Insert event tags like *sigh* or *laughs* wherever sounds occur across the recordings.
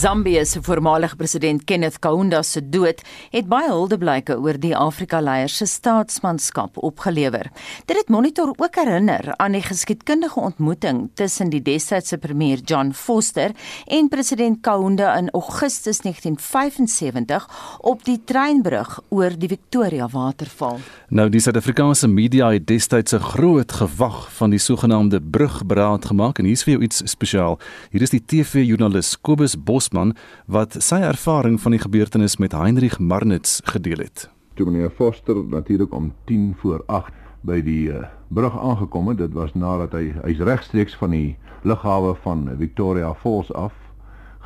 Zambië se voormalige president Kenneth Kaunda se dood het baie huldeblyke oor die Afrika-leier se staatsmanskap opgelewer. Dit het Monitor ook herinner aan die geskiedkundige ontmoeting tussen die destydse premier John Foster en president Kaunda in Augustus 1975 op die treinbrug oor die Victoria waterval. Nou die Suid-Afrikaanse media het destyds 'n groot gewag van die sogenaamde brugberaad gemaak en hier's vir jou iets spesiaal. Hier is die TV-joernalis Kobus Bos Bosman wat sy ervaring van die gebeurtenis met Heinrich Marnitz gedeel het. Toe meneer Foster natuurlik om 10 voor 8 by die uh, brug aangekom het, dit was nadat hy hy's regstreeks van die lughawe van Victoria Falls af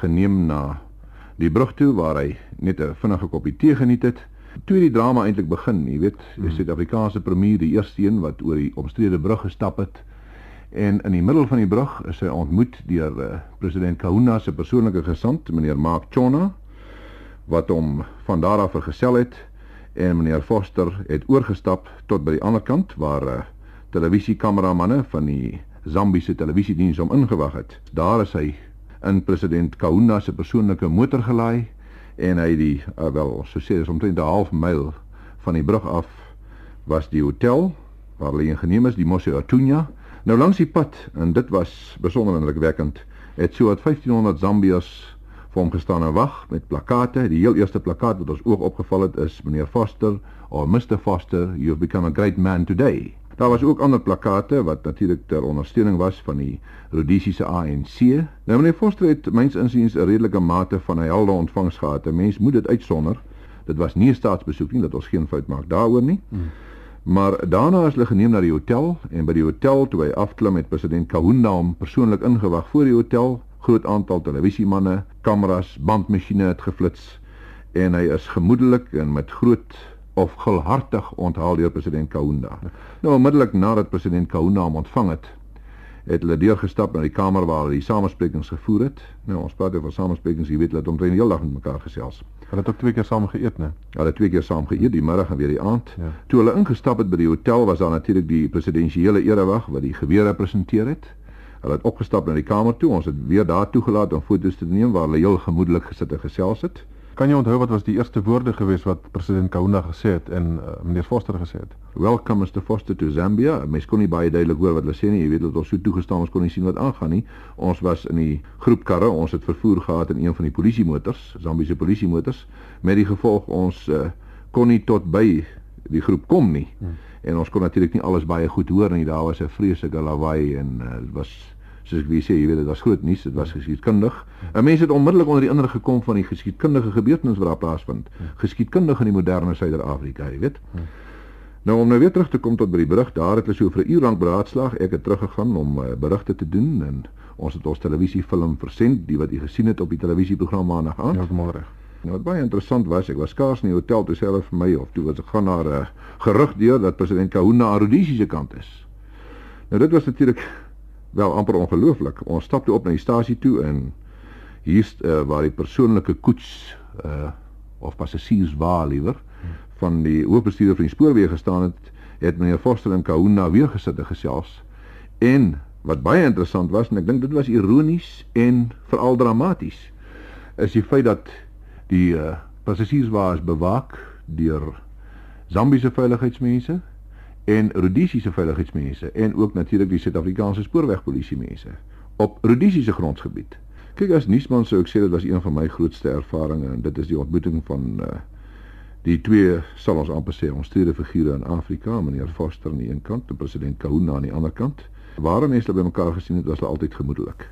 geneem na die brug toe waar hy net 'n vinnige koppie tee geniet het. Toe die drama eintlik begin, jy weet, die hmm. Suid-Afrikaanse premier, die eerste een wat oor die omstrede brug gestap het, En in die middel van die brug is hy ontmoet deur uh, president Kahuna se persoonlike gesant, meneer Mark Chona, wat hom van daar af vergesel het en meneer Foster het oorgestap tot by die ander kant waar uh, televisiekameramanne van die Zambiese televisiediens hom ingewag het. Daar is hy in president Kahuna se persoonlike motor gelaai en hy die uh, wel so sê is omtrent 'n half myl van die brug af was die hotel waar hy geneem is, die Mosse Atunya Nou langs die pad en dit was besonder indrukwekkend. Het so wat 1500 Zambiërs vir hom gestaan en wag met plakate. Die heel eerste plakkaat wat ons oog opgeval het is meneer Foster of Mr Foster, you've become a great man today. Daar was ook ander plakate wat natuurlik ter ondersteuning was van die Rhodesiese ANC. Nou meneer Foster het myns insiens 'n redelike mate van 'n helde ontvangs gehad. 'n Mens moet dit uitsonder. Dit was nie 'n staatsbesoek nie, dat ons geen fout maak daaroor nie. Hmm. Maar daarna is hulle geneem na die hotel en by die hotel toe hy afklim met president Kahunda hom persoonlik ingewag voor die hotel. Groot aantal televisiemanne, kameras, bandmasjiene het geflits en hy is gemoedelik en met groot of gulhartig onthaal deur president Kahunda. Nou onmiddellik nadat president Kahunda hom ontvang het, het hulle deurgestap na die kamer waar hulle die samesprekings gevoer het. Nou ons praat oor samesprekings, jy weet hulle het omtrent die hele dag met mekaar gesels. Hulle het ook twee keer saam geëet, né? Hulle het twee keer saam geëet, die middag en weer die aand. Ja. Toe hulle ingestap het by die hotel, was daar natuurlik die presidensiële erewag wat die geweer representeer het. Hulle het opgestap na die kamer toe. Ons het weer daar toegelaat om foto's te neem waar hulle heel gemoedelik gesit en gesels het. Kan jy onthou wat was die eerste woorde gewees wat president Kaunda gesê het en uh, meneer Foster gesê het? Welcome Mr Foster to Zambia. Mens kon nie baie duidelik hoor wat hulle sê nie. Jy weet dat ons so toegestaan ons kon nie sien wat aangaan nie. Ons was in die groepkarre. Ons het vervoer gehad in een van die polisiemotors, Zambiese polisiemotors, met die gevolg ons uh, kon nie tot by die groep kom nie. Hmm. En ons kon natuurlik nie alles baie goed hoor nie. Daar was 'n vreeslike lawaai en uh, dit was soos ek wie sê, jy weet dit was groot nuus, dit was geskiedkundig. En mense het onmiddellik onder die indruk gekom van die geskiedkundige gebeurtenisse wat daar plaasvind. Geskiedkundig in die moderne Suider-Afrika, jy weet. Nou om nou weer terug te kom tot by die berig, daar het hulle so vir 'n uur lank beraadslaag. Ek het teruggegaan om uh, berigte te doen en ons het ons televisiefilm versend, die wat jy gesien het op die televisieprogram maandag aand. Ja, môre. Nou wat baie interessant was, ek was skaars in die hotel toe self vir my of toe was ek gaan na 'n uh, gerug deur dat president Kahuna aan Rhodesië se kant is. Nou dit was natuurlik wel amper ongelooflik. Ons stap toe op na die stasie toe en hier's uh, waar die persoonlike koets uh of passasiers waar liewer van die hoofbestuurder van die spoorweë gestaan het, het meneer Foster en Kahuna weer gesit en gesels. En wat baie interessant was en ek dink dit was ironies en veral dramaties is die feit dat die uh, passasiers was bewaak deur Zambiese veiligheidsmense en Rhodesiese veiligheidsmense en ook natuurlik die Suid-Afrikaanse spoorwegpolisie mense op Rhodesiese grondgebied. Kyk as nuusman sou ek sê dit was een van my grootste ervarings en dit is die ontmoeting van uh, die twee sal ons amper sê ons tweede figure in Afrika, meneer Foster aan die een kant en president Kahuna aan die ander kant. Waar mense by mekaar gesien het, was hulle altyd gemoedelik.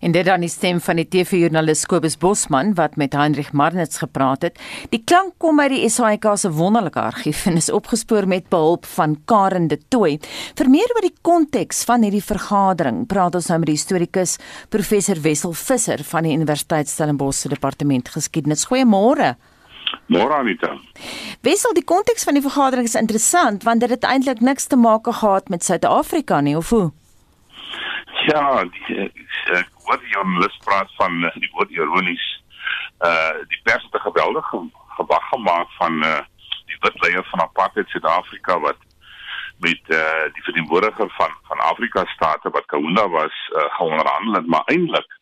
En dit dan die stem van die TV-joernalis Kobus Bosman wat met Heinrich Marnitz gepraat het. Die klank kom uit die SAIK se wonderlike argief en is opgespoor met behulp van Karen de Tooy. Vir meer oor die konteks van hierdie vergadering, praat ons nou met die historikus professor Wessel Visser van die Universiteit Stellenbosch se departement geskiedenis. Goeiemôre. Môre Anita. Wessel, die konteks van die vergadering is interessant want dit het eintlik niks te maak gehad met Suid-Afrika nie, of hoe? Ja, die, ek hoor die journalist praat van uh, die woord ironies. Uh die pers het 'n geweldige gewag gemaak van uh die wit leier van apartheid Suid-Afrika wat met uh die verteenwoordiger van van Afrika state wat Kaunda was uh, geonderhandel het, maar eintlik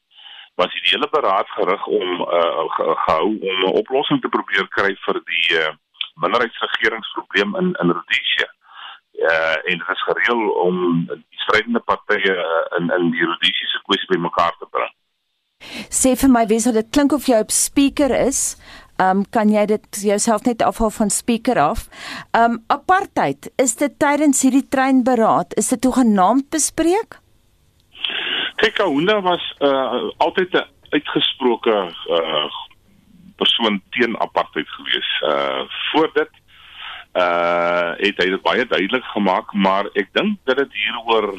was die hele beraad gerig om uh, gehou om 'n oplossing te probeer kry vir die uh, minderheidsregeringsprobleem in in Rhodesië. Uh, en dit is gereël om die strydende partye uh, in in die Rhodesiese kwessie bymekaar te bring. Sê vir my, wieso dit klink of jy op speaker is? Um kan jy dit jouself net afhaal van speaker af? Um apartheid, is dit tydens hierdie treinberaad, is dit toegenaamd bespreek? Kyk, Kaunda was uh altyd 'n uitgesproke uh persoon teen apartheid gewees. Uh voor dit uh het hy dit baie duidelik gemaak, maar ek dink dat dit hieroor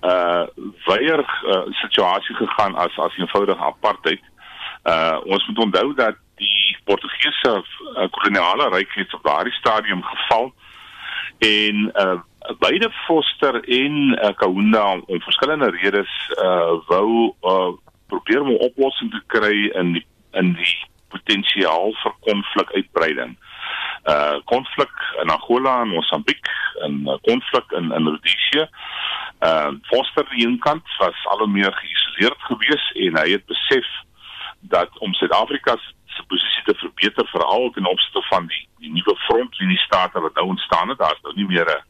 uh weier uh, situasie gegaan as as eenvoudige apartheid. Uh ons moet onthou dat die Portugese uh, koloniale ryk het op daardie stadium geval en uh beide Foster en uh, Kaunda om verskillende redes uh wou uh, probeer om 'n oplossing te kry in die, in die potensiaal vir konflikuitbreiding. Uh konflik in Angola en Mosambiek en konflik uh, in in Rhodesië. Uh Foster aan die een kant was al hoe meer geïsoleerd geweest en hy het besef dat om Suid-Afrika se posisie te verbeter veral ten opsigte van die die nuwe frontlinie state wat nou ontstaan het, daar is nou nie meer 'n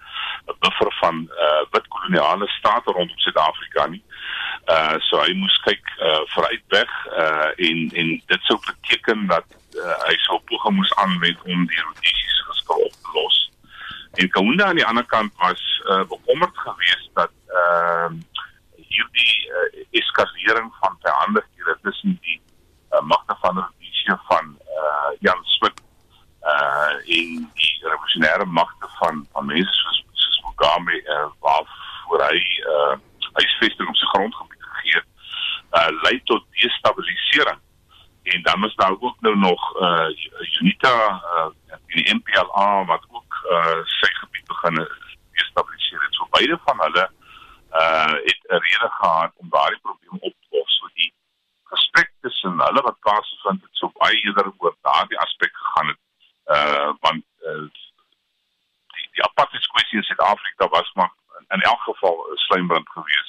buffer van uh wit koloniale state rondom Suid-Afrika nie. Uh so hy moes kyk uh vooruit weg uh en en dit sou beteken dat uh, hy sou poging moes aanwend om die Rhodesiese geskil op te los. En Kaunda aan die ander kant was uh bekommerd geweest dat uh hierdie uh, eskalering van veranderinge tussen die uh, magte van Rhodesië van uh Jan Smit uh in die revolusionêre magte van van mense soos Mugabe uh, waarvoor hy uh, huisvesting op sy grondgebied gegee het, uh, lei tot destabilisering. En dan is daar ook nou nog uh, UNITA uh, die MPLA wat ook uh, sy gebied begin destabiliseer het. So beide van hulle uh, het 'n rede gehad om daardie probleem op te los. So die gesprek tussen hulle wat plaasvind het so baie eerder oor daardie aspek gegaan het. Uh, want uh, die apartheid kwessie in Suid-Afrika was maar in elk geval 'n slijmbrand gewees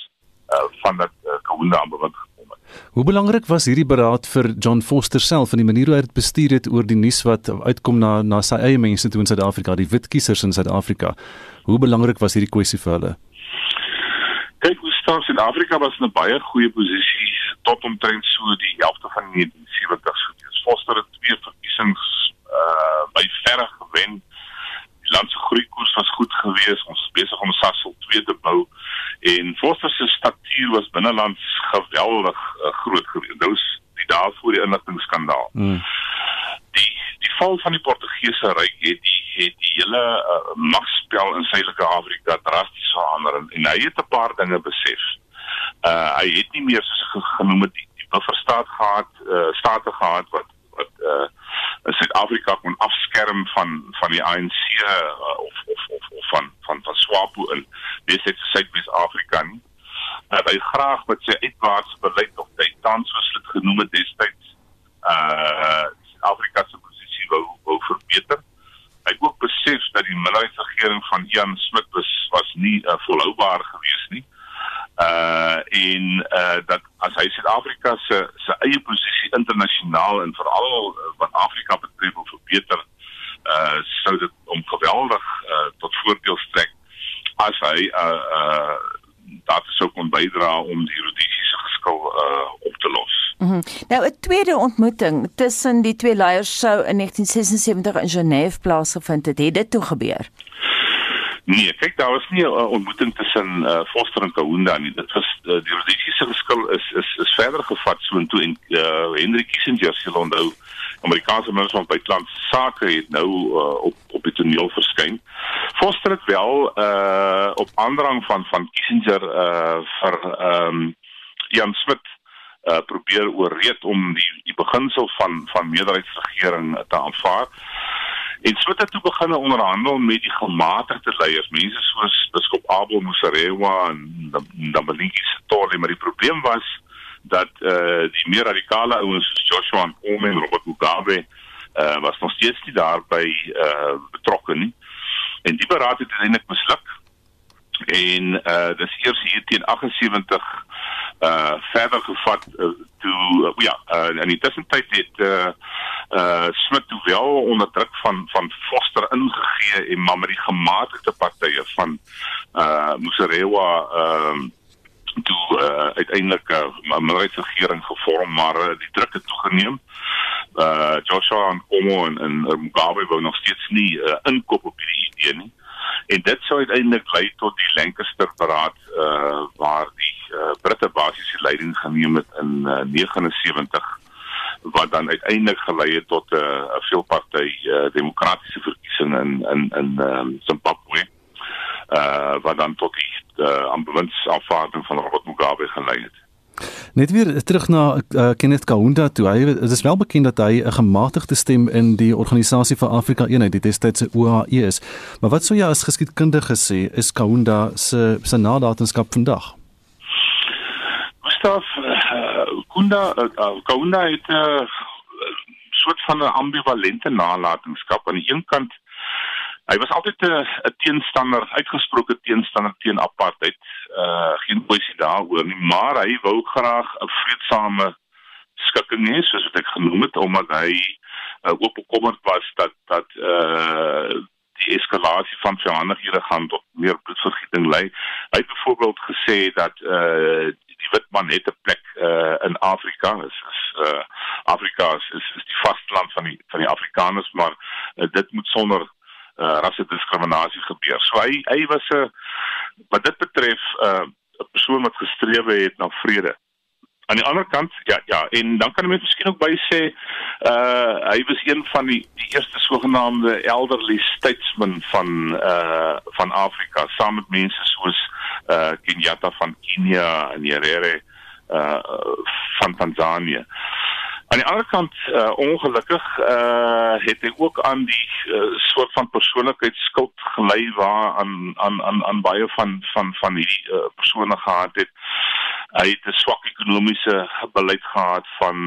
uh van dat uh, Kaunda aan bewind gekom het. Hoe belangrik was hierdie beraad vir John Foster self en die manier hoe hy dit bestuur het oor die nuus wat uitkom na na sy eie mense toe in Suid-Afrika, die wit kiesers in Suid-Afrika. Hoe belangrik was hierdie kwessie vir hulle? Kyk, hoe staan Suid-Afrika was in 'n baie goeie posisie tot omtrent so die helfte van 1970s. Foster het twee verkiesings uh by verre gewen land se groeikoers was goed geweest. Ons is besig om Sasol 2 te bou en Foster se statuur was binnelands geweldig uh, groot geweest. Nou is die daar voor die inligtingskandaal. Mm. Die die val van die Portugese ryk het die het die hele uh, magspel in Suidelike Afrika drasties verander en, en hy het 'n paar dinge besef. Uh hy het nie meer soos genoem het die, die bufferstaat gehad, uh, state gehad wat wat uh Suid-Afrika kon afskerm van van die ANC uh, of, of of of van van van SWAPO in besit Suid-Afrika nie. Uh, hy graag met sy uitwaartse beleid of hy tans dit genoem het destyds uh Afrika se posisie wou wou verbeter. Hy ook besef dat die minderheidsregering van Jan Smit was was nie uh, volhoubaar gewees nie. Uh en uh dat as hy Suid-Afrika se se eie posisie internasionaal en veral uh, wat Afrika betref wil verbeter, uh sou dit om geweldig uh tot voordeel strek as hy uh uh dat sou kon bydra om die Rhodesiese geskil uh op te los. Mm -hmm. Nou 'n tweede ontmoeting tussen die twee leiers sou in 1976 in Genève plaasgevind het. Het dit toe gebeur? Nee, kyk daar was nie 'n ontmoeting tussen uh, Foster en Kaunda nie. Dit was uh, die Rhodesiese geskil is is is verder gevat so intoe en uh, Henry Kissinger se onthou Amerikaanse minister van buitelandse sake het nou uh, op op die toneel verskyn. Foster het wel uh op aandrang van van Kissinger uh vir ehm um, Jan Smit uh probeer oorreed om die die beginsel van van meerderheidsregering te aanvaar. En Smit het toe begin onderhandel met die gematigde leiers, mense soos Biskop Abel Musarewa en dan Malingi Sithole, maar die probleem was dat uh, die meer radikale ouens soos Joshua Nkomo en Robert Mugabe uh, was nog steeds nie daarby uh, betrokke nie. En die beraad het uiteindelik misluk. En uh, dis eers hier teen 78 uh verder gevat uh, toe uh, ja, uh, in die tussentyd het uh uh Smit toe wel onder druk van van Foster ingegee en maar die gematigde partye van uh Musarewa ehm uh, toe uh, uiteindelik 'n uh, minderheidsregering gevorm maar uh, die druk het toegeneem. Uh Joshua en Komo en, en Mugabe wou nog steeds nie uh, inkoop op hierdie idee nie. En dit sou uiteindelik lei tot die Lancaster beraad uh waar die uh, Britte basies die leiding geneem het in uh, 79 wat dan uiteindelik gelei het tot 'n uh, veelparty uh, demokratiese verkiesing in in in um, Zimbabwe. Uh wat dan tot die uh, aanbewindsafvaarding van Robert Mugabe gelei het. Net weer terug na uh, Kenneth Kaunda toe. Hy dit is wel bekend dat hy 'n gematigde stem in die organisasie vir Afrika Eenheid, die destydse OAE is. Maar wat sou jy as geskiedkundige sê is Kaunda se se nalatenskap vandag? Gustav uh, Kunda uh, Kaunda het 'n uh, soort van 'n ambivalente nalatenskap. Aan die een kant hy was altyd 'n teenstander, uitgesproke teenstander teen apartheid uh geen poesie daaroor nie, maar hy wou graag 'n vreedsame skikking hê soos wat ek genoem het omdat hy uh, ook bekommerd was dat dat uh die eskalasie van veranderinge gaan tot meer bloedvergieting lei. Hy het byvoorbeeld gesê dat uh witman het 'n plek uh in Afrika is, is uh Afrika is, is is die vasteland van die van die Afrikaners, maar uh, dit moet sonder uh rasse-diskriminasie gebeur. So hy hy was 'n wat dit betref uh, 'n persoon wat gestreef het na vrede. Aan die ander kant, ja ja, en dan kan ek miskien ook by sê uh hy was een van die die eerste sogenaamde elderly statesmen van uh van Afrika, saam met mense soos uh Kenyatta van Kenia en Nyerere uh van Tanzanië. Aan die ander kant uh, ongelukkig uh, het hy ook aan die uh, soort van persoonlikheidsskuld gelei waar aan aan aan aan baie van van van hierdie uh, persone gehad het. Hy het 'n swak ekonomiese beleid gehad van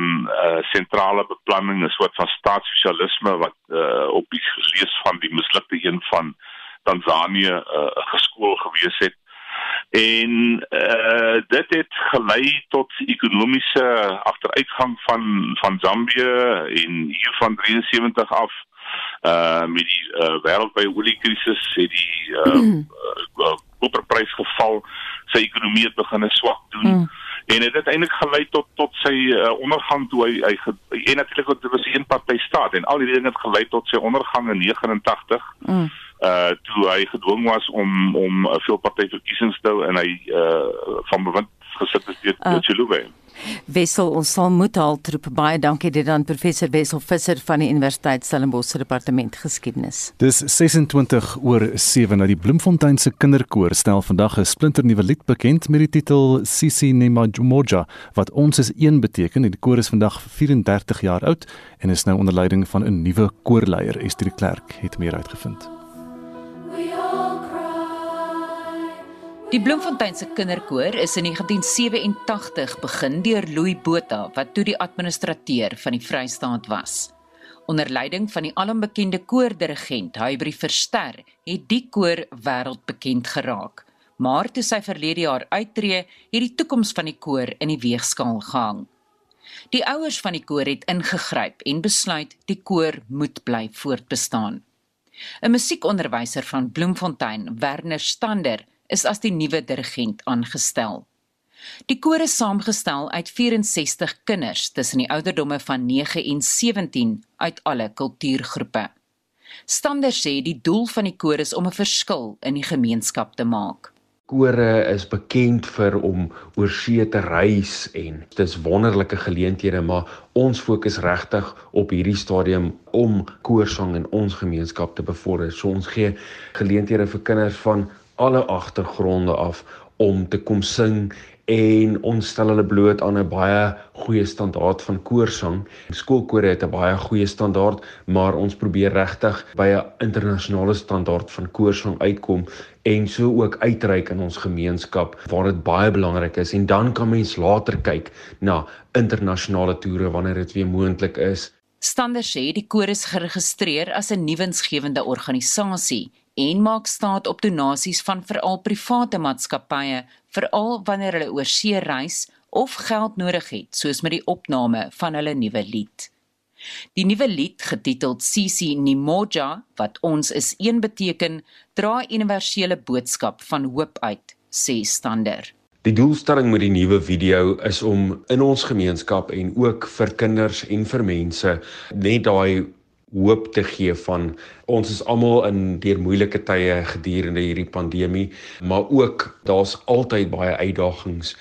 sentrale uh, beplanning, 'n soort van staatssosialisme wat uh, op die gelees van die mislukte een van Tanzanië uh, geskool gewees het en uh, dit het gelei tot ekonomiese agteruitgang van van Zambië en hier van 73 af uh met die uh, wêreldwye oliekrisis het die uh, mm. uh koperprys geval sy ekonomie het begin swak doen. Mm. en dit het eintlik gelei tot tot sy uh, ondergang toe hy, hy en natuurlik dit was 'n eenpartytjie staat en al die dinge het gelei tot sy ondergang in 89 mm. Uh toe hy gedwing was om om 'n uh, veelpartytjie te hou en hy uh van bewind gesit het deur uh, Chiluba. Wessel ons sal moet haltroep baie dankie dit aan professor Wessel Visser van die Universiteit Stellenbosch se departement geskiedenis. Dis 26 oor 7 nou die Bloemfontein se kinderkoor stel vandag 'n splinternuwe lied bekend met die titel Sisi Nemajumoja wat ons is een beteken en die koor is vandag 34 jaar oud en is nou onder leiding van 'n nuwe koorleier Esther Klerk het meer uitgevind. Die Bloemfontein se kinderkoor is in 1987 begin deur Louis Botha wat toe die administrateur van die Vrystaat was. Onder leiding van die alombekende koordirigent Hybrid Verster het die koor wêreldbekend geraak. Maar toe sy verlede jaar uittreë, het die toekoms van die koor in die weegskaal gehang. Die ouers van die koor het ingegryp en besluit die koor moet bly voortbestaan. 'n Musiekonderwyser van Bloemfontein, Werner Stander, is as die nuwe dirigent aangestel. Die koor is saamgestel uit 64 kinders tussen die ouderdomme van 9 en 17 uit alle kultuurgroepe. Stander sê die doel van die koor is om 'n verskil in die gemeenskap te maak. Kore is bekend vir om oor see te reis en dis wonderlike geleenthede maar ons fokus regtig op hierdie stadium om koorsang in ons gemeenskap te bevorder. So ons gee geleenthede vir kinders van alle agtergronde af om te kom sing en ons stel hulle bloot aan 'n baie goeie standaard van koorsang. Skoolkore het 'n baie goeie standaard, maar ons probeer regtig by 'n internasionale standaard van koorsang uitkom en so ook uitreik in ons gemeenskap waar dit baie belangrik is en dan kan mens later kyk na internasionale toere wanneer dit weer moontlik is. Stander sê die koor is geregistreer as 'n nuwensgewende organisasie en maak staat op donasies van veral private maatskappye, veral wanneer hulle oor see reis of geld nodig het, soos met die opname van hulle nuwe lied. Die nuwe lied, getiteld Sisi Nimoja, wat ons is een beteken, dra universele boodskap van hoop uit, sê Stander. Die doelstelling met die nuwe video is om in ons gemeenskap en ook vir kinders en vir mense net daai hoop te gee van ons is almal in deur moeilike tye gedurende hierdie pandemie, maar ook daar's altyd baie uitdagings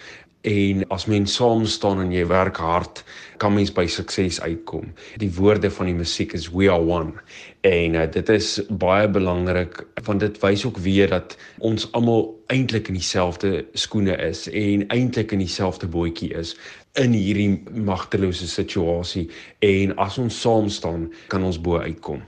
en as mens saam staan en jy werk hard, kan mens by sukses uitkom. Die woorde van die musiek is we are one. En uh, dit is baie belangrik want dit wys ook weer dat ons almal eintlik in dieselfde skoene is en eintlik in dieselfde bootjie is in hierdie magtelose situasie en as ons saam staan, kan ons bo uitkom.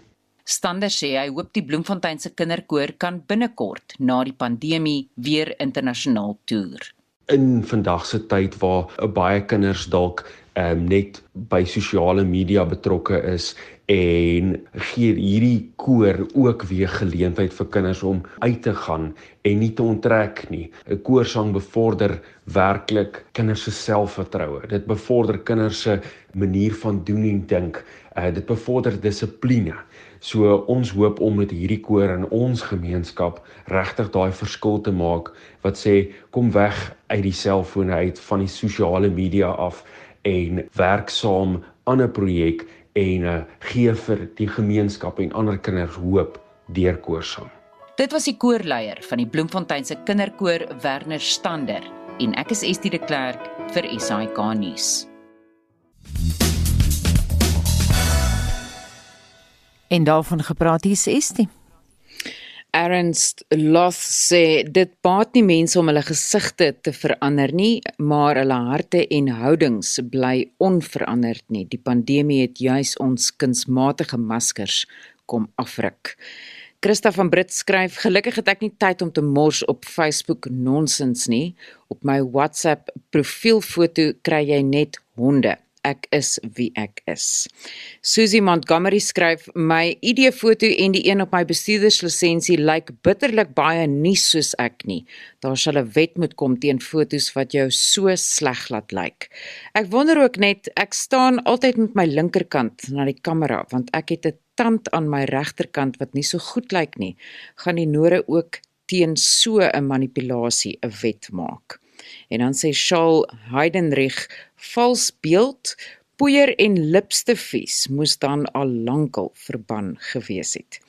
Stander sê hy hoop die Bloemfontein se kinderkoor kan binnekort na die pandemie weer internasionaal toer. In vandag se tyd waar baie kinders dalk um, net by sosiale media betrokke is en gee hierdie koor ook weer geleentheid vir kinders om uit te gaan en nie te onttrek nie. 'n Koorsang bevorder werklik kinders se selfvertroue. Dit bevorder kinders se manier van doen en dink. Uh, dit bevorder dissipline. So ons hoop om met hierdie koor in ons gemeenskap regtig daai verskil te maak wat sê kom weg uit die selfone uit van die sosiale media af en werk saam aan 'n projek en uh, gee vir die gemeenskap en ander kinders hoop deur koorsang. Dit was die koorleier van die Bloemfontein se kinderkoor Werner Stander en ek is Estie de Klerk vir SAK nuus. En daarvan gepraat hier is Estie. Ernst Loth sê dit baat nie mense om hulle gesigte te verander nie, maar hulle harte en houdings bly onveranderd nie. Die pandemie het juis ons kunsmatige maskers kom afruk. Christa van Brits skryf: "Gelukkig het ek nie tyd om te mors op Facebook nonsens nie. Op my WhatsApp profielfoto kry jy net honde." Ek is wie ek is. Susie Montgomery skryf my ID-foto en die een op my bestuurderslisensie lyk bitterlik baie nie soos ek nie. Daar sal 'n wet moet kom teen fotos wat jou so sleg laat lyk. Ek wonder ook net, ek staan altyd met my linkerkant na die kamera want ek het 'n tand aan my regterkant wat nie so goed lyk nie. Gaan die nore ook teen so 'n manipulasie 'n wet maak. En dan sê Shaul Heidenrich vals beeld, poeier en lipstiffies moes dan al lankal verban gewees het.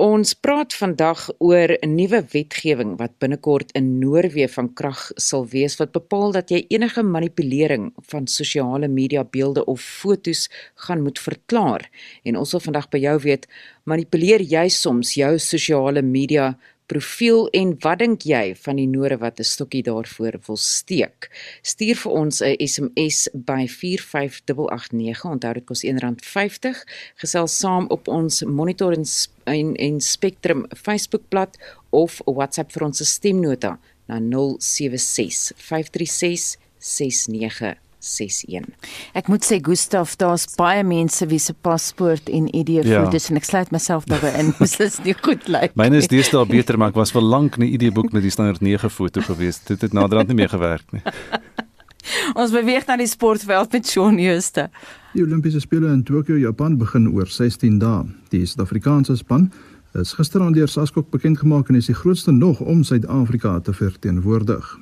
Ons praat vandag oor 'n nuwe wetgewing wat binnekort in Noorwe van krag sal wees wat bepaal dat jy enige manipulering van sosiale media beelde of fotos gaan moet verklaar. En ons wil vandag by jou weet, manipuleer jy soms jou sosiale media profiel en wat dink jy van die nore wat 'n stokkie daarvoor wil steek? Stuur vir ons 'n SMS by 45889. Onthou dit kos R1.50. Gesels saam op ons Monitor en en, en Spectrum Facebookblad of WhatsApp vir ons stemnota na 076 536 69 61. Ek moet sê Gustaf, daar's baie mense wie se paspoort en ID-foto's ja. en ek sluit myself daarbey in. *laughs* Dis nie goed lyk. Myne is deesdae beter, maar ek was vir lank in 'n ID-boek met die standaard 9 foto gewees. Dit het naderhand nie meer gewerk nie. *laughs* Ons beweeg na die sportveld met Shaun Jooste. Die Olimpiese spele in Tokio, Japan begin oor 16 dae. Die Suid-Afrikaanse span is gisteraan deur Saskok bekend gemaak en is die grootste nog om Suid-Afrika te verteenwoordig.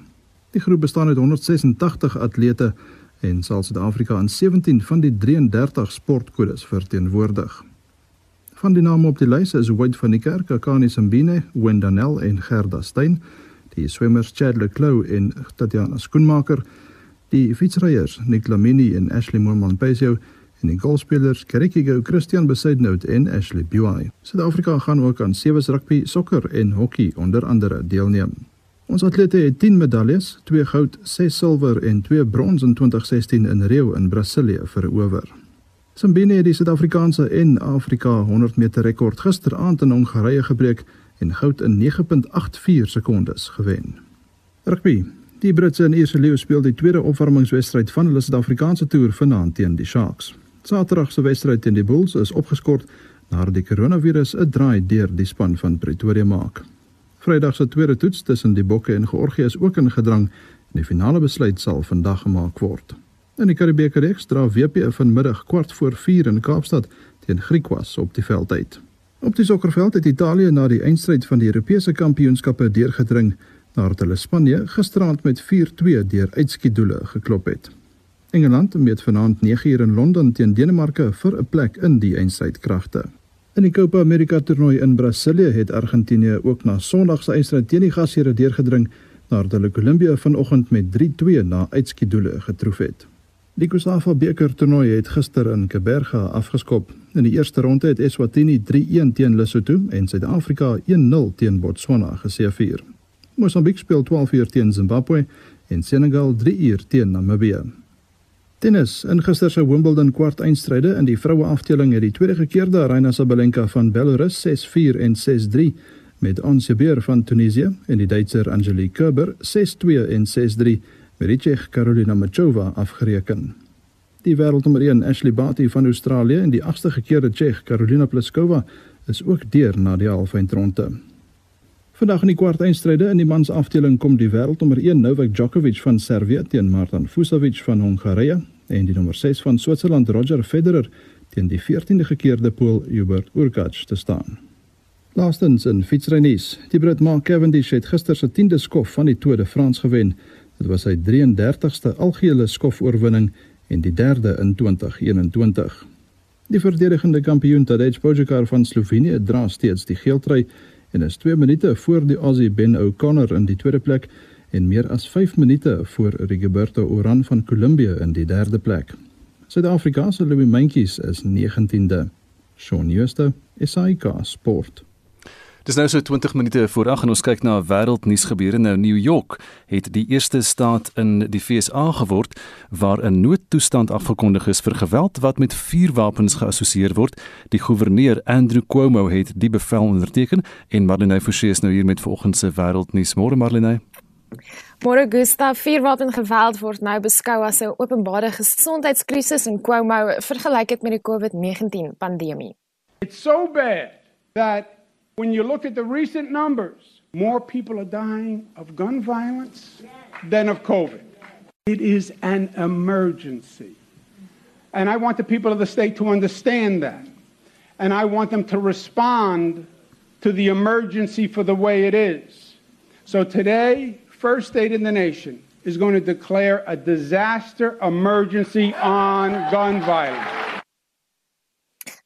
Die groep bestaan uit 186 atlete en sal Suid-Afrika aan 17 van die 33 sportkodes verteenwoordig. Van die name op die lys is Wade van die Kerk, Akani Simbine, Wendanel en Gerda Steyn, die swemmers Chad Leclou en Tatiana Skoenmaker, die fietsryers Nick Lamini en Ashley Moorman-Pesio en die golfspelers Kerikigo Christian Besaidnout en Ashley Buai. Suid-Afrika gaan ook aan sewe rugby, sokker en hokkie onder andere deelneem. Ons atlete het 10 medaljes, 2 goud, 6 silwer en 2 brons in 2016 in Rio in Brasilië verower. Simbine het die Suid-Afrikaanse en Afrika 100 meter rekord gisteraand in Hongarye gebreek en goud in 9.84 sekondes gewen. Rugby. Die Britse en Ierse leeu speel die tweede opwarmingswedstryd van hulle Suid-Afrikaanse toer vanaand teen die Sharks. Saterdag se wedstryd teen die Bulls is opgeskort nadat die koronavirus 'n draai deur die span van Pretoria maak. Vrydag se tweede toets tussen die Bokke en Georgië is ook in gedrang Die finale besluit sal vandag gemaak word. In die Karibeker reeks dra WP vanmiddag kwart voor 4 in Kaapstad teen Griekwas op die veld uit. Op die sokkerveld het Italië na die eindstryd van die Europese kampioenskappe deurgedring nadat hulle Spanje gisteraand met 4-2 deur uitskietdoele geklop het. Engeland meet vanaand 9uur in Londen teen Denemarke vir 'n plek in die eindstrydkragte. In die Copa America toernooi in Brasilië het Argentinië ook na Sondag se eindstryd teen die gasheer deurgedring nadat hulle Kolumbie vanoggend met 3-2 na uitskietdoele getroof het. Die Kusafa beker toernooi het gister in Kaberga afgeskop. In die eerste ronde het Eswatini 3-1 teen Lesotho en Suid-Afrika 1-0 teen Botswana geseëvier. Mosambiek speel 12 uur teen Zimbabwe en Senegal 3 uur teen Namibië. Tennis in gister se Wimbledon kwartfinale in die vroue afdeling het die tweede gekeerde Aryna Sabalenka van Belarus 6-4 en 6-3 met Ons Jabeur van Tunesië en die Duitser Angelique Kerber 6-2 en 6-3 met die Tsjeeg Karolina Machova afgereken. Die wêreldnommer 1 Ashley Barty van Australië en die agste gekeerde Tsjeeg Karolina Pliskova is ook deur na die halfeindronde. Vandag in die kwartfinale in die mans afdeling kom die wêreldnommer 1 Novak Djokovic van Servië teen Martin Fucsovics van Hongarye en die nommer 6 van Switserland Roger Federer teen die 14de gekeerde Pool Hubert Hurkacz te staan. Laastens in fietsrynuus, die Brit Mark Cavendish het gister se 10de skof van die Tour de France gewen Dit was sy 33ste algehele skofoorwinning en die derde in 2021. Die verdedigende kampioen Tadej Pogačar van Slovenië dra steeds die geeltrui en is 2 minute voor die Aussie Ben O'Connor in die tweede plek en meer as 5 minute voor Rigoberto Urán van Kolumbie in die derde plek. Suid-Afrika se Louis Mentjies is 19de. Shaun Schuster, SAK Sport. Dis nou so 20 minute voor 8 en ons kyk na wêreldnuus gebeure. Nou New York het die eerste staat in die FSA geword waar 'n noodtoestand afgekondig is vir geweld wat met vuurwapens geassosieer word. Die goewerneur Andrew Cuomo het die bevel onderteken en Marlene Forsie is nou hier met vanoggend se wêreldnuus. Môre Marlene. Môre Gustav, vuurwapengeweld word nou beskou as 'n openbare gesondheidskrisis en Cuomo vergelyk dit met die COVID-19 pandemie. It's so bad that When you look at the recent numbers, more people are dying of gun violence than of COVID. It is an emergency. And I want the people of the state to understand that. And I want them to respond to the emergency for the way it is. So today, first state in the nation is going to declare a disaster emergency on gun violence.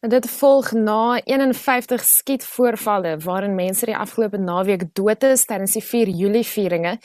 Dit volg na 51 skietvoorvalle waarin mense die afgelope naweek dood is tydens die 4 Julie vieringe.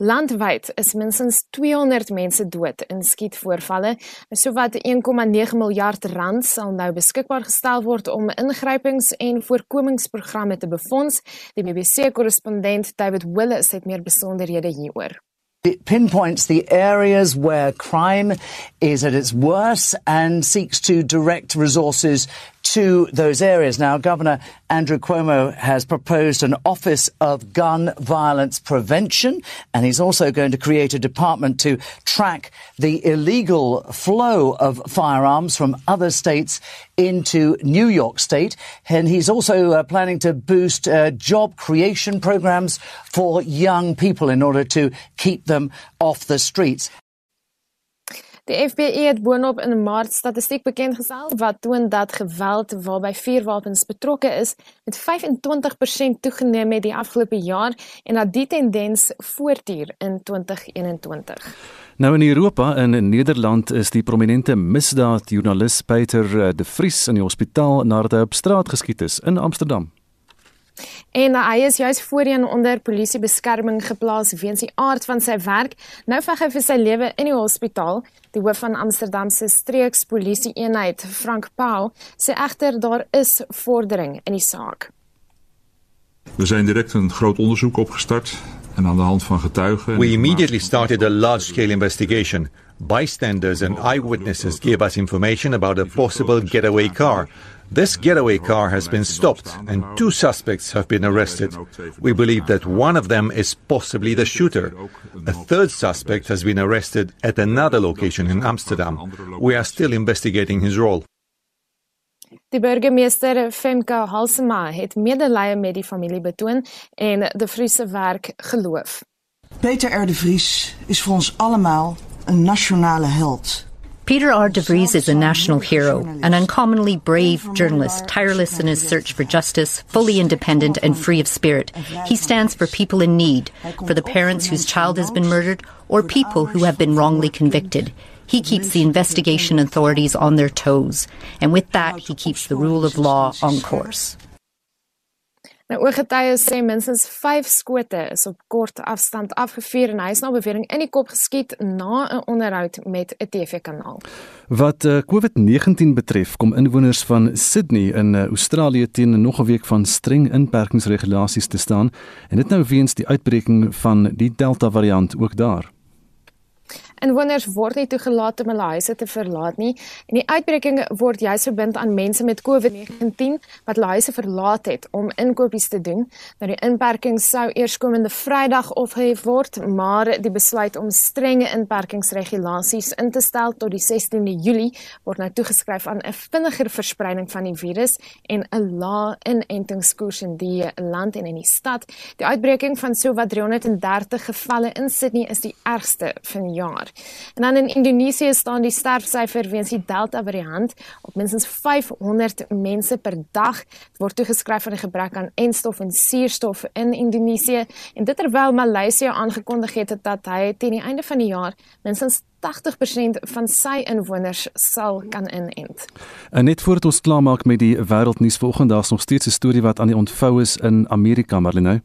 Landwyd is minstens 200 mense dood in skietvoorvalle. Sowat 1,9 miljard rand sal nou beskikbaar gestel word om ingrypings en voorkomingsprogramme te befonds. Die BBC-korrespondent David Willis het meer besonderhede hieroor. It pinpoints the areas where crime is at its worst and seeks to direct resources to those areas. Now, Governor Andrew Cuomo has proposed an Office of Gun Violence Prevention, and he's also going to create a department to track the illegal flow of firearms from other states into New York State. And he's also uh, planning to boost uh, job creation programs for young people in order to keep them off the streets. Die FBI het boonop in Maart statistiek bekend gestel wat toon dat geweld waarby vuurwapens betrokke is met 25% toegeneem het die afgelope jaar en dat die tendens voortduur in 2021. Nou in Europa en in Nederland is die prominente misdaadjoernalis Peter eh, de Vries in die hospitaal nadat hy op straat geskiet is in Amsterdam. En uh, hy is juis voorheen onder polisiebeskerming geplaas weens die aard van sy werk. Nou veg hy vir sy lewe in die hospitaal. Die hoof van Amsterdam se streekspolisie eenheid, Frank Pau, sê egter daar is vordering in die saak. We zijn direct een groot onderzoek opgestart en aan de hand van getuigen. We immediately started a large-scale investigation. Bystanders and eyewitnesses gave us information about a possible getaway car. This getaway car has been stopped and two suspects have been arrested. We believe that one of them is possibly the shooter. A third suspect has been arrested at another location in Amsterdam. We are still investigating his role. Die burgemeester Femke Halsema het medelee met die familie betoon en die Friese werk geloof. Peter R. de Vries is voor ons allemaal een nationale held. Peter R. de Vries is a national hero, an uncommonly brave journalist, tireless in his search for justice, fully independent and free of spirit. He stands for people in need, for the parents whose child has been murdered, or people who have been wrongly convicted. He keeps the investigation authorities on their toes, and with that, he keeps the rule of law on course. Nou ooggetuies sê minstens 5 skote is op kort afstand afgevuur en hy is na bewering in die kop geskiet na 'n onderhoud met 'n TV-kanaal. Wat uh, COVID-19 betref, kom inwoners van Sydney in uh, Australië teen nog 'n week van streng inperkingsregulasies te staan en dit nou weens die uitbreking van die Delta variant ook daar. Inwoners word nie toegelaat om hulle huise te verlaat nie en die uitbreking word juis verbind aan mense met COVID-19 wat hulle huise verlaat het om inkopies te doen. Nou die inperking sou eers komende Vrydag opgehef word, maar die besluit om strenge inperkingsregulasies in te stel tot die 16de Julie word nou toegeskryf aan 'n vinniger verspreiding van die virus en 'n lae inentingskoers in die land en in die stad. Die uitbreking van sowat 330 gevalle in Sydney is die ergste van die jaar jaar. En dan in Indonesië staan die sterfsyfer weens die Delta variant op minstens 500 mense per dag. Word toegeskryf aan die gebrek aan enstof en suurstof in Indonesië en dit terwyl Maleisië aangekondig het dat hy teen die einde van die jaar minstens 80% van sy inwoners sal kan inent. En net voordat ons klaarmaak met die wêreldnuus volgende, daar's nog steeds 'n storie wat aan die ontvou is in Amerika, Marlene.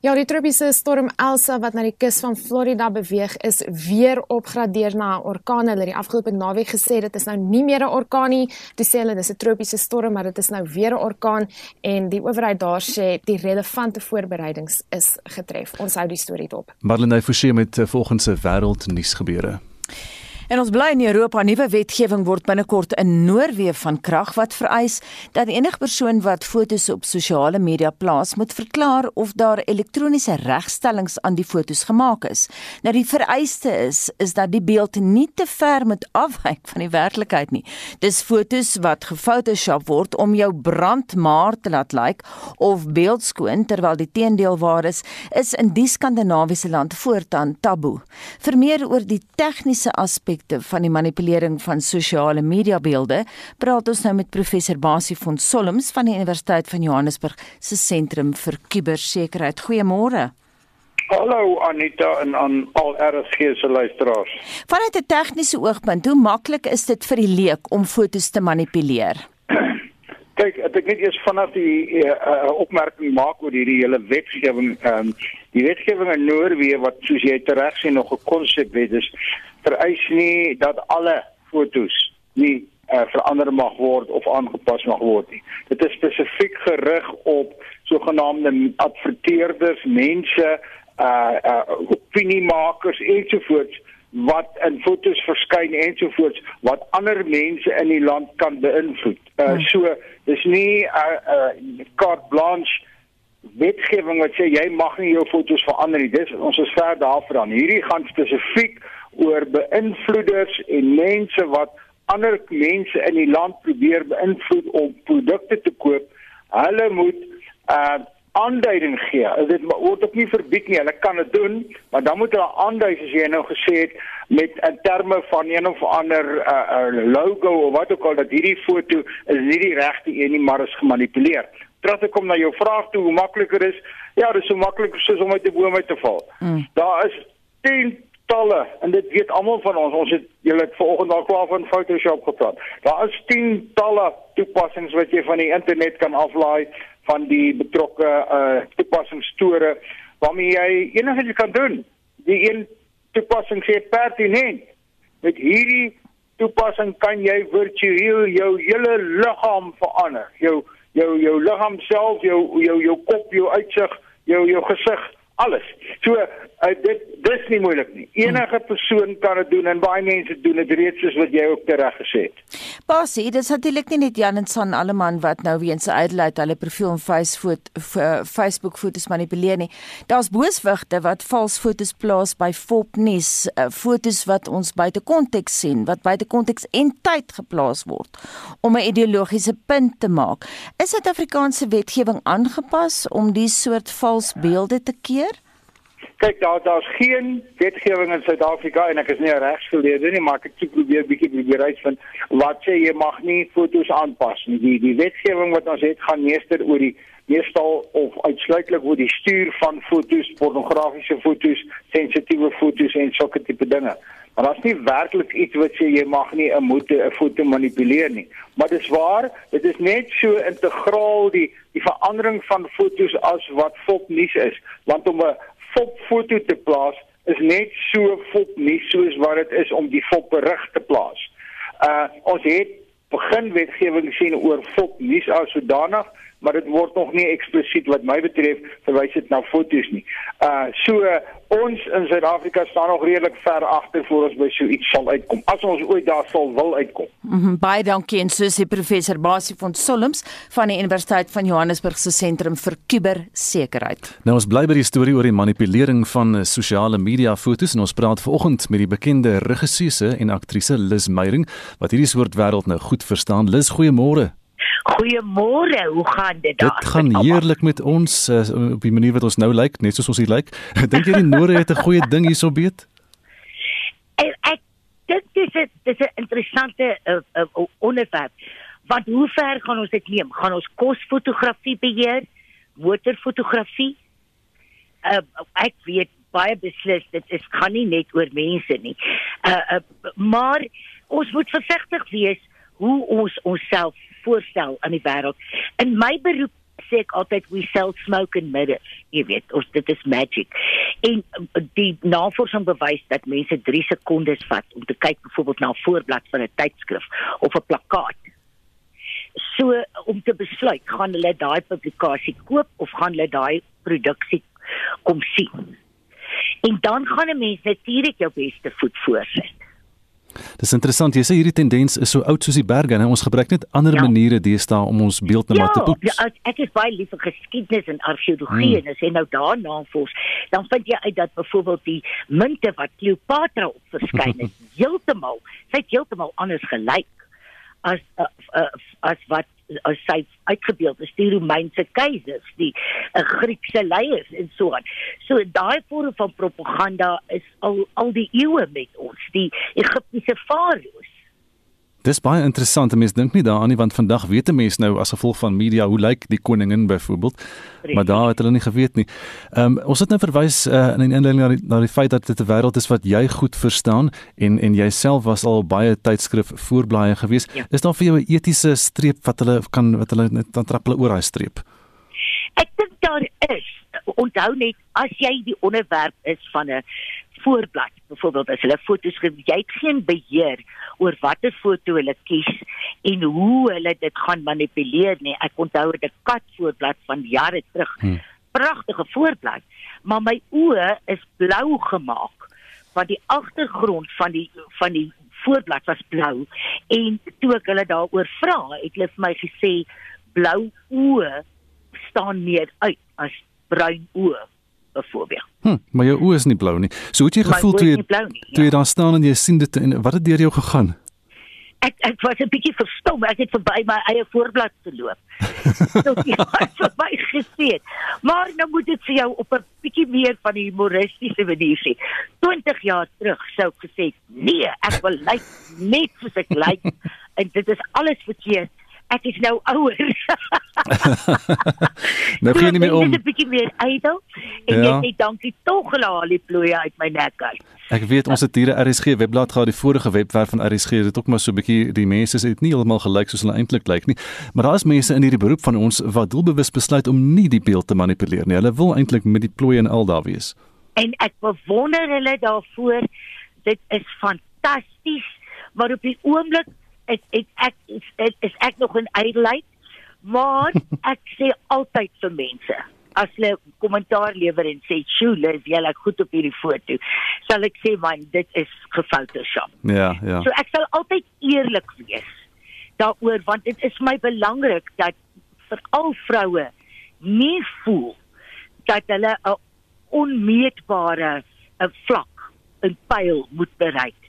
Ja, die tropiese storm Elsa wat na die kus van Florida beweeg is weer opgradeer na 'n orkaan. Hulle het die afgelope naweek gesê dit is nou nie meer 'n orkaan nie. Dis sê hulle dis 'n tropiese storm, maar dit is nou weer 'n orkaan en die owerheid daar sê die relevante voorbereidings is getref. Ons hou die storie dop. Marlene Forsie met eh, volgens se wêreldnuus gebeure. En ons bly in Europa, nuwe wetgewing word binnekort in Noorwe van krag wat vereis dat enige persoon wat fotos op sosiale media plaas, moet verklaar of daar elektroniese regstellings aan die fotos gemaak is. Nou die vereiste is is dat die beeld nie te ver moet afwyk van die werklikheid nie. Dis fotos wat gefotoshop word om jou brandmaar te laat lyk like, of beeldskoon terwyl die teendeel waar is, is in die skandinawiese land voortaan taboe. Vir meer oor die tegniese aspek aspekte van die manipulering van sosiale media beelde, praat ons nou met professor Basie van Solms van die Universiteit van Johannesburg se sentrum vir kubersekerheid. Goeiemôre. Hallo Anita en aan al RSG se luisteraars. Vanuit 'n tegniese oogpunt, hoe maklik is dit vir die leek om fotos te manipuleer? Kyk, ek net eers vanaf die uh, opmerking maak oor hierdie hele wetgewing. Ehm um, die wetgewing in Noorwe wat soos jy tereg sê nog 'n konsep wet is, vereis nie dat alle fotos nie uh, verander mag word of aangepas mag word nie. Dit is spesifiek gerig op sogenaamde adverteerders, mense, uh uh opiniemakers ensovoorts wat in fotos verskyn ensovoorts wat ander mense in die land kan beïnvloed. Uh so dis nie 'n uh, uh carte blanche wetgewing wat sê jy mag nie jou fotos verander nie. Dis ons is ver daarvan. Hierdie gaan spesifiek oor beïnvloeders en mense wat ander mense in die land probeer beïnvloed om produkte te koop. Hulle moet uh aanduiding gee. Dit word ook nie verbied nie. Hulle kan dit doen, maar dan moet hulle aandui as jy nou gesê het met in terme van een of ander uh, uh logo of wat ook al dat hierdie foto is nie die regte een nie, maar is gemanipuleer. Terwyl ek kom na jou vraag toe, hoe makliker is? Ja, dit is so maklik soos om uit 'n boom uit te val. Mm. Daar is 10 talle en dit weet almal van ons. Ons het julle het vanoggend al klaar van Photoshop gepraat. Daar is 10 talle toepassings wat jy van die internet kan aflaai van die betrokke uh toepassingstore waarmee jy enigiets kan doen. Die een toepassing sê pertinent. Met hierdie toepassing kan jy virtueel jou hele liggaam verander. Jou jou jou liggaam self, jou jou jou kop, jou uitsig, jou jou gesig alles. So uh, dit dis nie moeilik nie. Enige persoon kan dit doen en baie mense doen dit reeds soos wat jy ook reg gesê het. Basie, dit is natuurlik nie net Jan en San Alleman wat nou weer se uitlaat hulle profiel op Facebook fotos manipuleer nie. Daar's booswigte wat vals fotos plaas by Fopnes, uh, fotos wat ons buite konteks sien, wat buite konteks en tyd geplaas word om 'n ideologiese punt te maak. Is Suid-Afrikaanse wetgewing aangepas om die soort vals beelde te keer? Kyk, daar daar's geen wetgewing in Suid-Afrika en ek is nie 'n regsgeleerde nie, maar ek het probeer bietjie probeer uitvind wat sê jy mag nie fotos aanpas nie. Die die wetgewing wat ons het gaan meester oor die meestal of uitsluitlik oor die stuur van fotos, pornografiese fotos, sensitiewe fotos en sulke tipe dinge. Maar daar's nie werklik iets wat sê jy mag nie 'n moet 'n foto manipuleer nie. Maar dis waar, dit is net so integraal die die verandering van fotos as wat fopnuus is, want om 'n fopfoto te plaas is net so fopnuus soos wat dit is om die fopberig te plaas. Uh ons het begin wetgewing sien oor fopnuus as sodanig maar dit word nog nie eksplisiet wat my betref verwys dit na fotos nie. Uh so uh, ons in Suid-Afrika staan nog redelik ver agter voor ons by so iets sal uitkom. As ons ooit daar sal wil uitkom. Mm -hmm, baie dankie en soos die professor Basie van Solms van die Universiteit van Johannesburg se sentrum vir kubersekerheid. Nou ons bly by die storie oor die manipulering van uh, sosiale media fotos en ons praat vanoggend met die bekende regisseur en aktrise Lis Meyering wat hierdie soort wêreld nou goed verstaan. Lis, goeiemôre. Goeiemôre, hoe gaan dit daar? Dit gaan heerlik met ons uh, op die manier wat ons nou lyk, net soos ons hier lyk. *laughs* Dink jy die Noore het 'n goeie ding hierso beet? Ek, ek dink dis 'n dis 'n interessante uh, uh, onderwerp. Want hoe ver gaan ons dit neem? Gaan ons kosfotografie beheer? Motorfotografie? Uh, ek weet baie beslis dit is gaan nie net oor mense nie. Uh, uh maar ons moet versigtig wees hoe ons onsself voorstel aan die wêreld. In my beroep sê ek altyd we sell smoke and mirrors. Jy weet, ons dit is magic. En uh, die navorsing bewys dat mense 3 sekondes vat om te kyk byvoorbeeld na 'n voorblad van 'n tydskrif of 'n plakkaat. So om te besluit, gaan hulle daai publikasie koop of gaan hulle daai produksie kom sien. En dan gaan 'n mens natuurlik jou beste voet voorsit. Dis interessant, jy sê hierdie tendens is so oud soos die berge, nou ons gebruik net ander ja. maniere deesdae om ons beeld net ja, te poets. Ja, ek is baie lief vir geskiedenis en argeologie hmm. en as jy nou daarna vors, dan vind jy uit dat byvoorbeeld die munte wat Kleopatra op verskyn het, *laughs* heeltemal, sy het heeltemal anders gelyk as uh, uh, as wat as sy uitgebeeld is die Romeinse keisers, die uh, Griekse leiers en so aan. So daai vorm van propaganda is al al die eeue met ons, die Egiptiese farao's. Dis baie interessant. Mense dink nie daaraan nie want vandag weet 'n mens nou as gevolg van media hoe lyk die koningin byvoorbeeld. Maar daar het hulle nie geweet nie. Ehm um, ons het nou verwys uh, in 'n inleiding na die, na die feit dat dit 'n wêreld is wat jy goed verstaan en en jouself was al baie tydskrif voorblaaie gewees. Ja. Is daar vir jou 'n etiese streep wat hulle kan wat hulle net dan trap hulle oor daai streep? Ek dink daar is. Onthou net as jy die onderwerp is van 'n voorblad byvoorbeeld as hulle foto's gee jy het geen beheer oor watter foto hulle kies en hoe hulle dit gaan manipuleer nie. Ek onthou 'n kat voorblad van jare terug. Hmm. pragtige voorblad maar my oë is blou gemaak want die agtergrond van die van die voorblad was blou en toe ek hulle daaroor vra het hulle vir my gesê blou oë staan meer uit as bruin oë byvoorbeeld. Hm, maar jou oë is nie blou nie. So het jy gevoel toe jy nie, toe jy ja. daar staan en jy sien dit en wat het deur jou gegaan? Ek ek was 'n bietjie verstom. Ek het verby my eie voorblad geloop. *laughs* so het vir my gesien. Maar nou moet dit vir jou op 'n bietjie meer van die humoristiese manier sê. 20 jaar terug sou ek gesê, "Nee, ek wil lyk net soos ek lyk." *laughs* en dit is alles verkeerd ek is nou ouer. *laughs* nou gee nie meer om. Dit is 'n bietjie meer ydel en ja. sê dankie tog gelaal die ploeie uit my nek uit. Ek weet ons het hier 'n RSG webblad gehad, die vorige webwerf van RSG het dit ook maar so 'n bietjie die mense het nie heeltemal gelyk soos hulle eintlik lyk nie. Maar daar is mense in hierdie beroep van ons wat doelbewus besluit om nie die beeld te manipuleer nie. Hulle wil eintlik met die ploeie en al daar wees. En ek bewonder hulle daarvoor. Dit is fantasties, maar op die oomblik ek ek ek is, ek, is ek nog in ydelheid maar *laughs* ek sê altyd vir mense as hulle kommentaar lewer en sê sjoe is jy lyk goed op hierdie foto sal ek sê man dit is gefotoshop ja ja. So ek sal altyd eerlik wees daaroor want dit is my belangrik dat vir al vroue nie voel dat hulle 'n onmeetbare 'n vlak 'n pyl moet bereik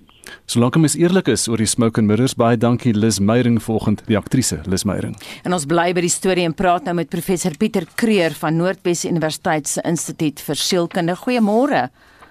Solank mens eerlik is oor die smoke and mirrors, baie dankie Lis Meyering volgende die aktrise Lis Meyering. En ons bly by die storie en praat nou met professor Pieter Kreer van Noordwes Universiteit se Instituut vir Sielkunde. Goeiemôre.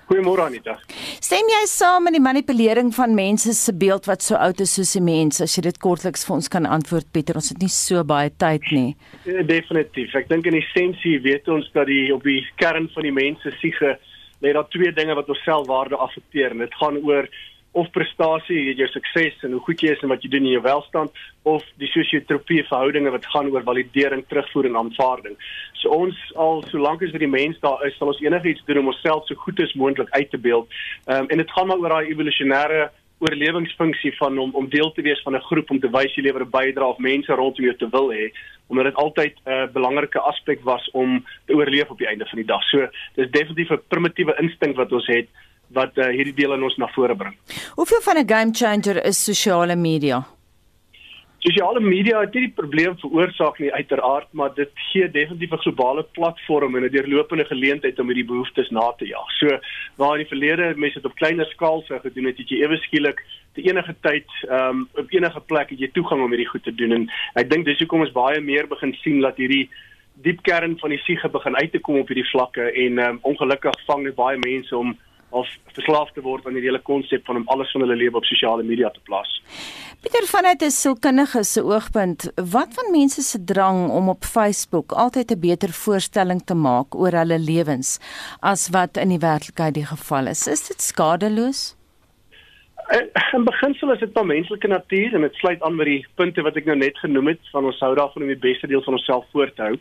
Goeiemôre Anita. Stem jy saam met die manipulering van mense se beeld wat so oud is soos die mens? As jy dit kortliks vir ons kan antwoord Pieter, ons het nie so baie tyd nie. Ja, definitief. Ek dink in essensie weet ons dat die op die kern van die mens se siege lê daar twee dinge wat ons selfwaarde affekteer en dit gaan oor of prestasie, jou sukses en hoe goed jy is en wat jy doen in jou welstand of die sosiotropie verhoudinge wat gaan oor validering, terugvoer en aanvaarding. So ons al solank as vir die mens daar is, sal ons enigiets doen om onsself so goed as moontlik uit te beeld. Ehm um, en dit gaan maar oor daai evolusionêre oorlewingsfunksie van om om deel te wees van 'n groep om te wys jy lewer 'n bydrae of mense rondom jou te wil hê omdat dit altyd 'n uh, belangrike aspek was om te oorleef op die einde van die dag. So dis definitief 'n primitiewe instink wat ons het wat uh, hierdie deel in ons na vore bring. Hoeveel van 'n game changer is sosiale media? Sosiale media het nie die probleem veroorsaak nie uiteraard, maar dit gee definitief 'n globale platform en 'n deurlopende geleentheid om hierdie behoeftes na te jaag. So waar in die verlede mense dit op kleiner skaal sou gedoen het, het jy ewe skielik te enige tyd ehm um, op enige plek het jy toegang om hierdie goed te doen en ek dink dis hoekom ons baie meer begin sien dat hierdie diep kern van die siege begin uit te kom op hierdie vlakke en ehm um, ongelukkig vang dit baie mense om of verslaaf te word aan die hele konsep van om alles van hulle lewe op sosiale media te plaas. Pieter vanuit 'n sielkundige se oogpunt, wat van mense se drang om op Facebook altyd 'n beter voorstelling te maak oor hulle lewens as wat in die werklikheid die geval is? Is dit skadeloos? In beginsel is dit maar menslike natuur en dit sluit aan by die punte wat ek nou net genoem het van ons hou daarvan om die beste deel van onsself voor te hou.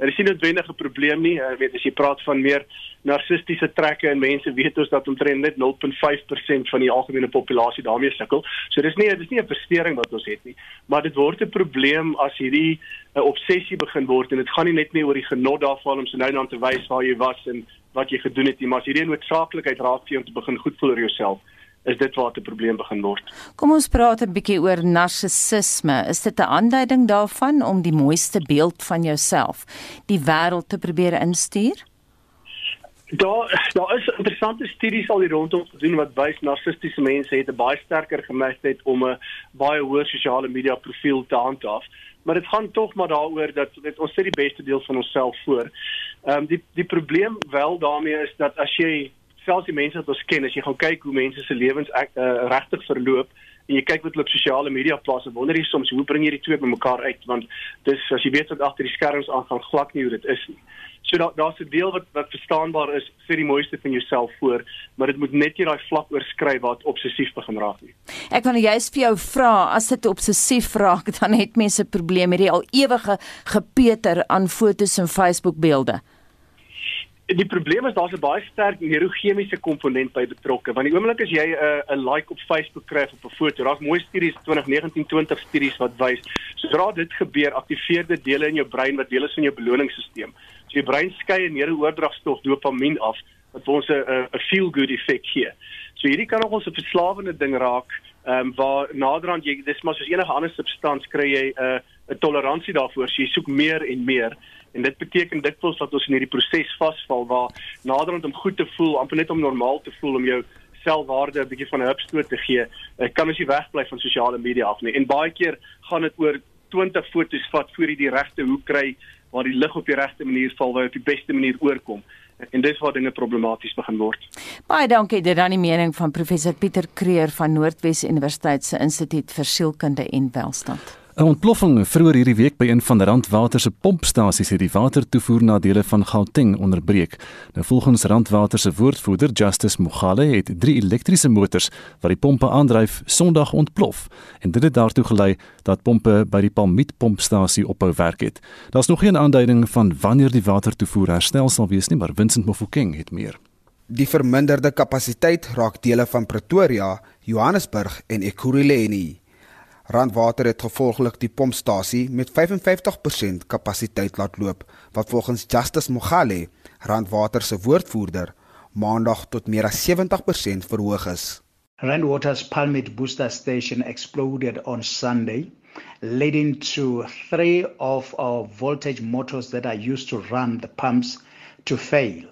Daar is nie noodwendig 'n probleem nie. Jy weet as jy praat van meer narcistiese trekke en mense weet ons dat omtrent net 0.5% van die algemene populasie daarmee sukkel. So dis nie dis nie 'n verstoring wat ons het nie, maar dit word 'n probleem as hierdie 'n obsessie begin word en dit gaan nie net nie oor die genot daarvan om so nou dan te wys waar jy was en wat jy gedoen het nie, maar as hierdie noodsaaklikheid raak vir jou om te begin goed voel oor jouself is dit waar 'n probleem begin word. Kom ons praat 'n bietjie oor narcissisme. Is dit 'n aanduiding daarvan om die mooiste beeld van jouself die wêreld te probeer instuur? Daar daar is interessante studies al hier rondom gedoen wat wys narcistiese mense het 'n baie sterker geneigtheid om 'n baie hoër sosiale media profiel te handhaaf. Maar dit gaan tog maar daaroor dat dit ons sit die beste deel van onsself voor. Ehm um, die die probleem wel daarmee is dat as jy selfs die mense wat ons ken, as jy gaan kyk hoe mense se lewens uh, regtig verloop en jy kyk wat hulle op sosiale media plaas, wonder jy soms hoe bring jy die twee bymekaar uit want dis as jy weet wat agter die skerms aangaan glad nie hoe dit is nie. So daar daar's 'n deel wat wat verstaanbaar is vir die mooiste van jouself voor, maar dit moet net nie daai vlak oorskry wat obsessief begin raak nie. Ek wil juist vir jou vra, as dit obsessief raak, *laughs* dan het mense probleme met die al ewige gepeter aan fotos en Facebook beelde. Die probleem is daar's 'n baie sterk neurochemiese komponent by betrokke. Want die oomblik as jy 'n uh, 'n like op Facebook kry op 'n foto, daar's mooi studies 2019-20 studies wat wys, sodra dit gebeur, aktiveer dit dele in jou brein wat deel is van jou beloningsstelsel. So jou brein skei 'n neurooordragstof dopamien af wat vir ons 'n 'n feel good effek gee. So hierdie kan nog ons 'n verslawende ding raak, ehm um, waar naderhand jy dis maar soos enige ander substans kry jy 'n uh, 'n toleransie daarvoor. So jy soek meer en meer. En dit beteken dikwels dat ons in hierdie proses vasval waar naderhand om goed te voel, amper net om normaal te voel om jou selfwaarde 'n bietjie van 'n hupstoot te gee, eh, kan ons nie wegbly van sosiale media af nie. En baie keer gaan dit oor 20 foto's vat voor jy die regte hoek kry waar die lig op die regte manier val waar jy op die beste manier oorkom. En dis waar dinge problematies begin word. Baie dankie dit dan die mening van professor Pieter Kreer van Noordwes Universiteit se Instituut vir Sielkunde en Welstand. 'n Ontploffing vroeër hierdie week by een van Randwater se pompstasies het die watertoevoer na dele van Gauteng onderbreek. Nou volgens Randwater se woordvoerder Justice Mogale het drie elektriese motors wat die pompe aandryf Sondag ontplof en dit het daartoe gelei dat pompe by die Palmiet pompstasie ophou werk het. Daar's nog geen aanduiding van wanneer die watertoevoer herstel sal wees nie, maar Vincent Mofokeng het meer. Die verminderde kapasiteit raak dele van Pretoria, Johannesburg en Ekurhuleni. Randwater het gevolglik die pompstasie met 55% kapasiteit laat loop, wat volgens Justice Mogale, Randwater se woordvoerder, maandag tot meer as 70% verhoog is. Randwater's Palmit booster station exploded on Sunday, leading to three of our voltage motors that are used to run the pumps to fail.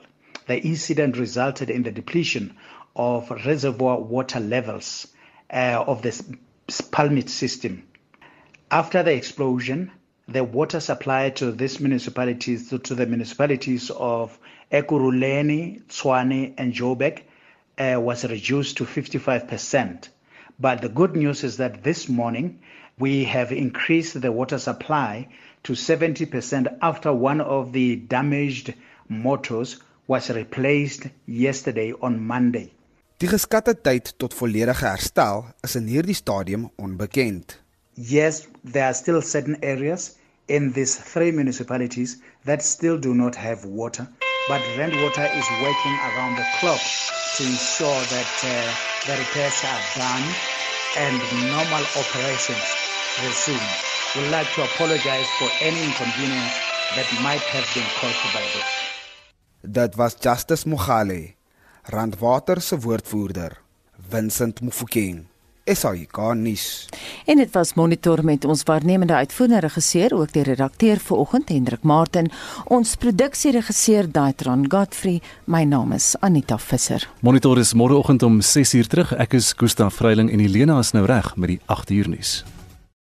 The incident resulted in the depletion of reservoir water levels uh, of the Palmit system. After the explosion, the water supply to these municipalities, to, to the municipalities of Ekuruleni, Tswane, and Jobek, uh, was reduced to 55%. But the good news is that this morning we have increased the water supply to 70% after one of the damaged motors was replaced yesterday on Monday. Die geskatte tyd tot volledige herstel is in hierdie stadium onbekend. Yes, there are still certain areas in these three municipalities that still do not have water, but Rand Water is working around the clock to ensure that uh, the repairs are done and normal operations resume. We'd like to apologize for any inconvenience that might have been caused by this. Dit was Justice Mogale, Randwater se woordvoerder, Vincent Mufokeng. SAK nuus. En dit was monitor met ons waarnemende uitvoerende regisseur ook die redakteur vanoggend Hendrik Martin, ons produksieregisseur Daitron Godfrey. My naam is Anita Visser. Monitor is môreoggend om 6uur terug. Ek is Gustaf Vreiling en Helena is nou reg met die 8uur nuus.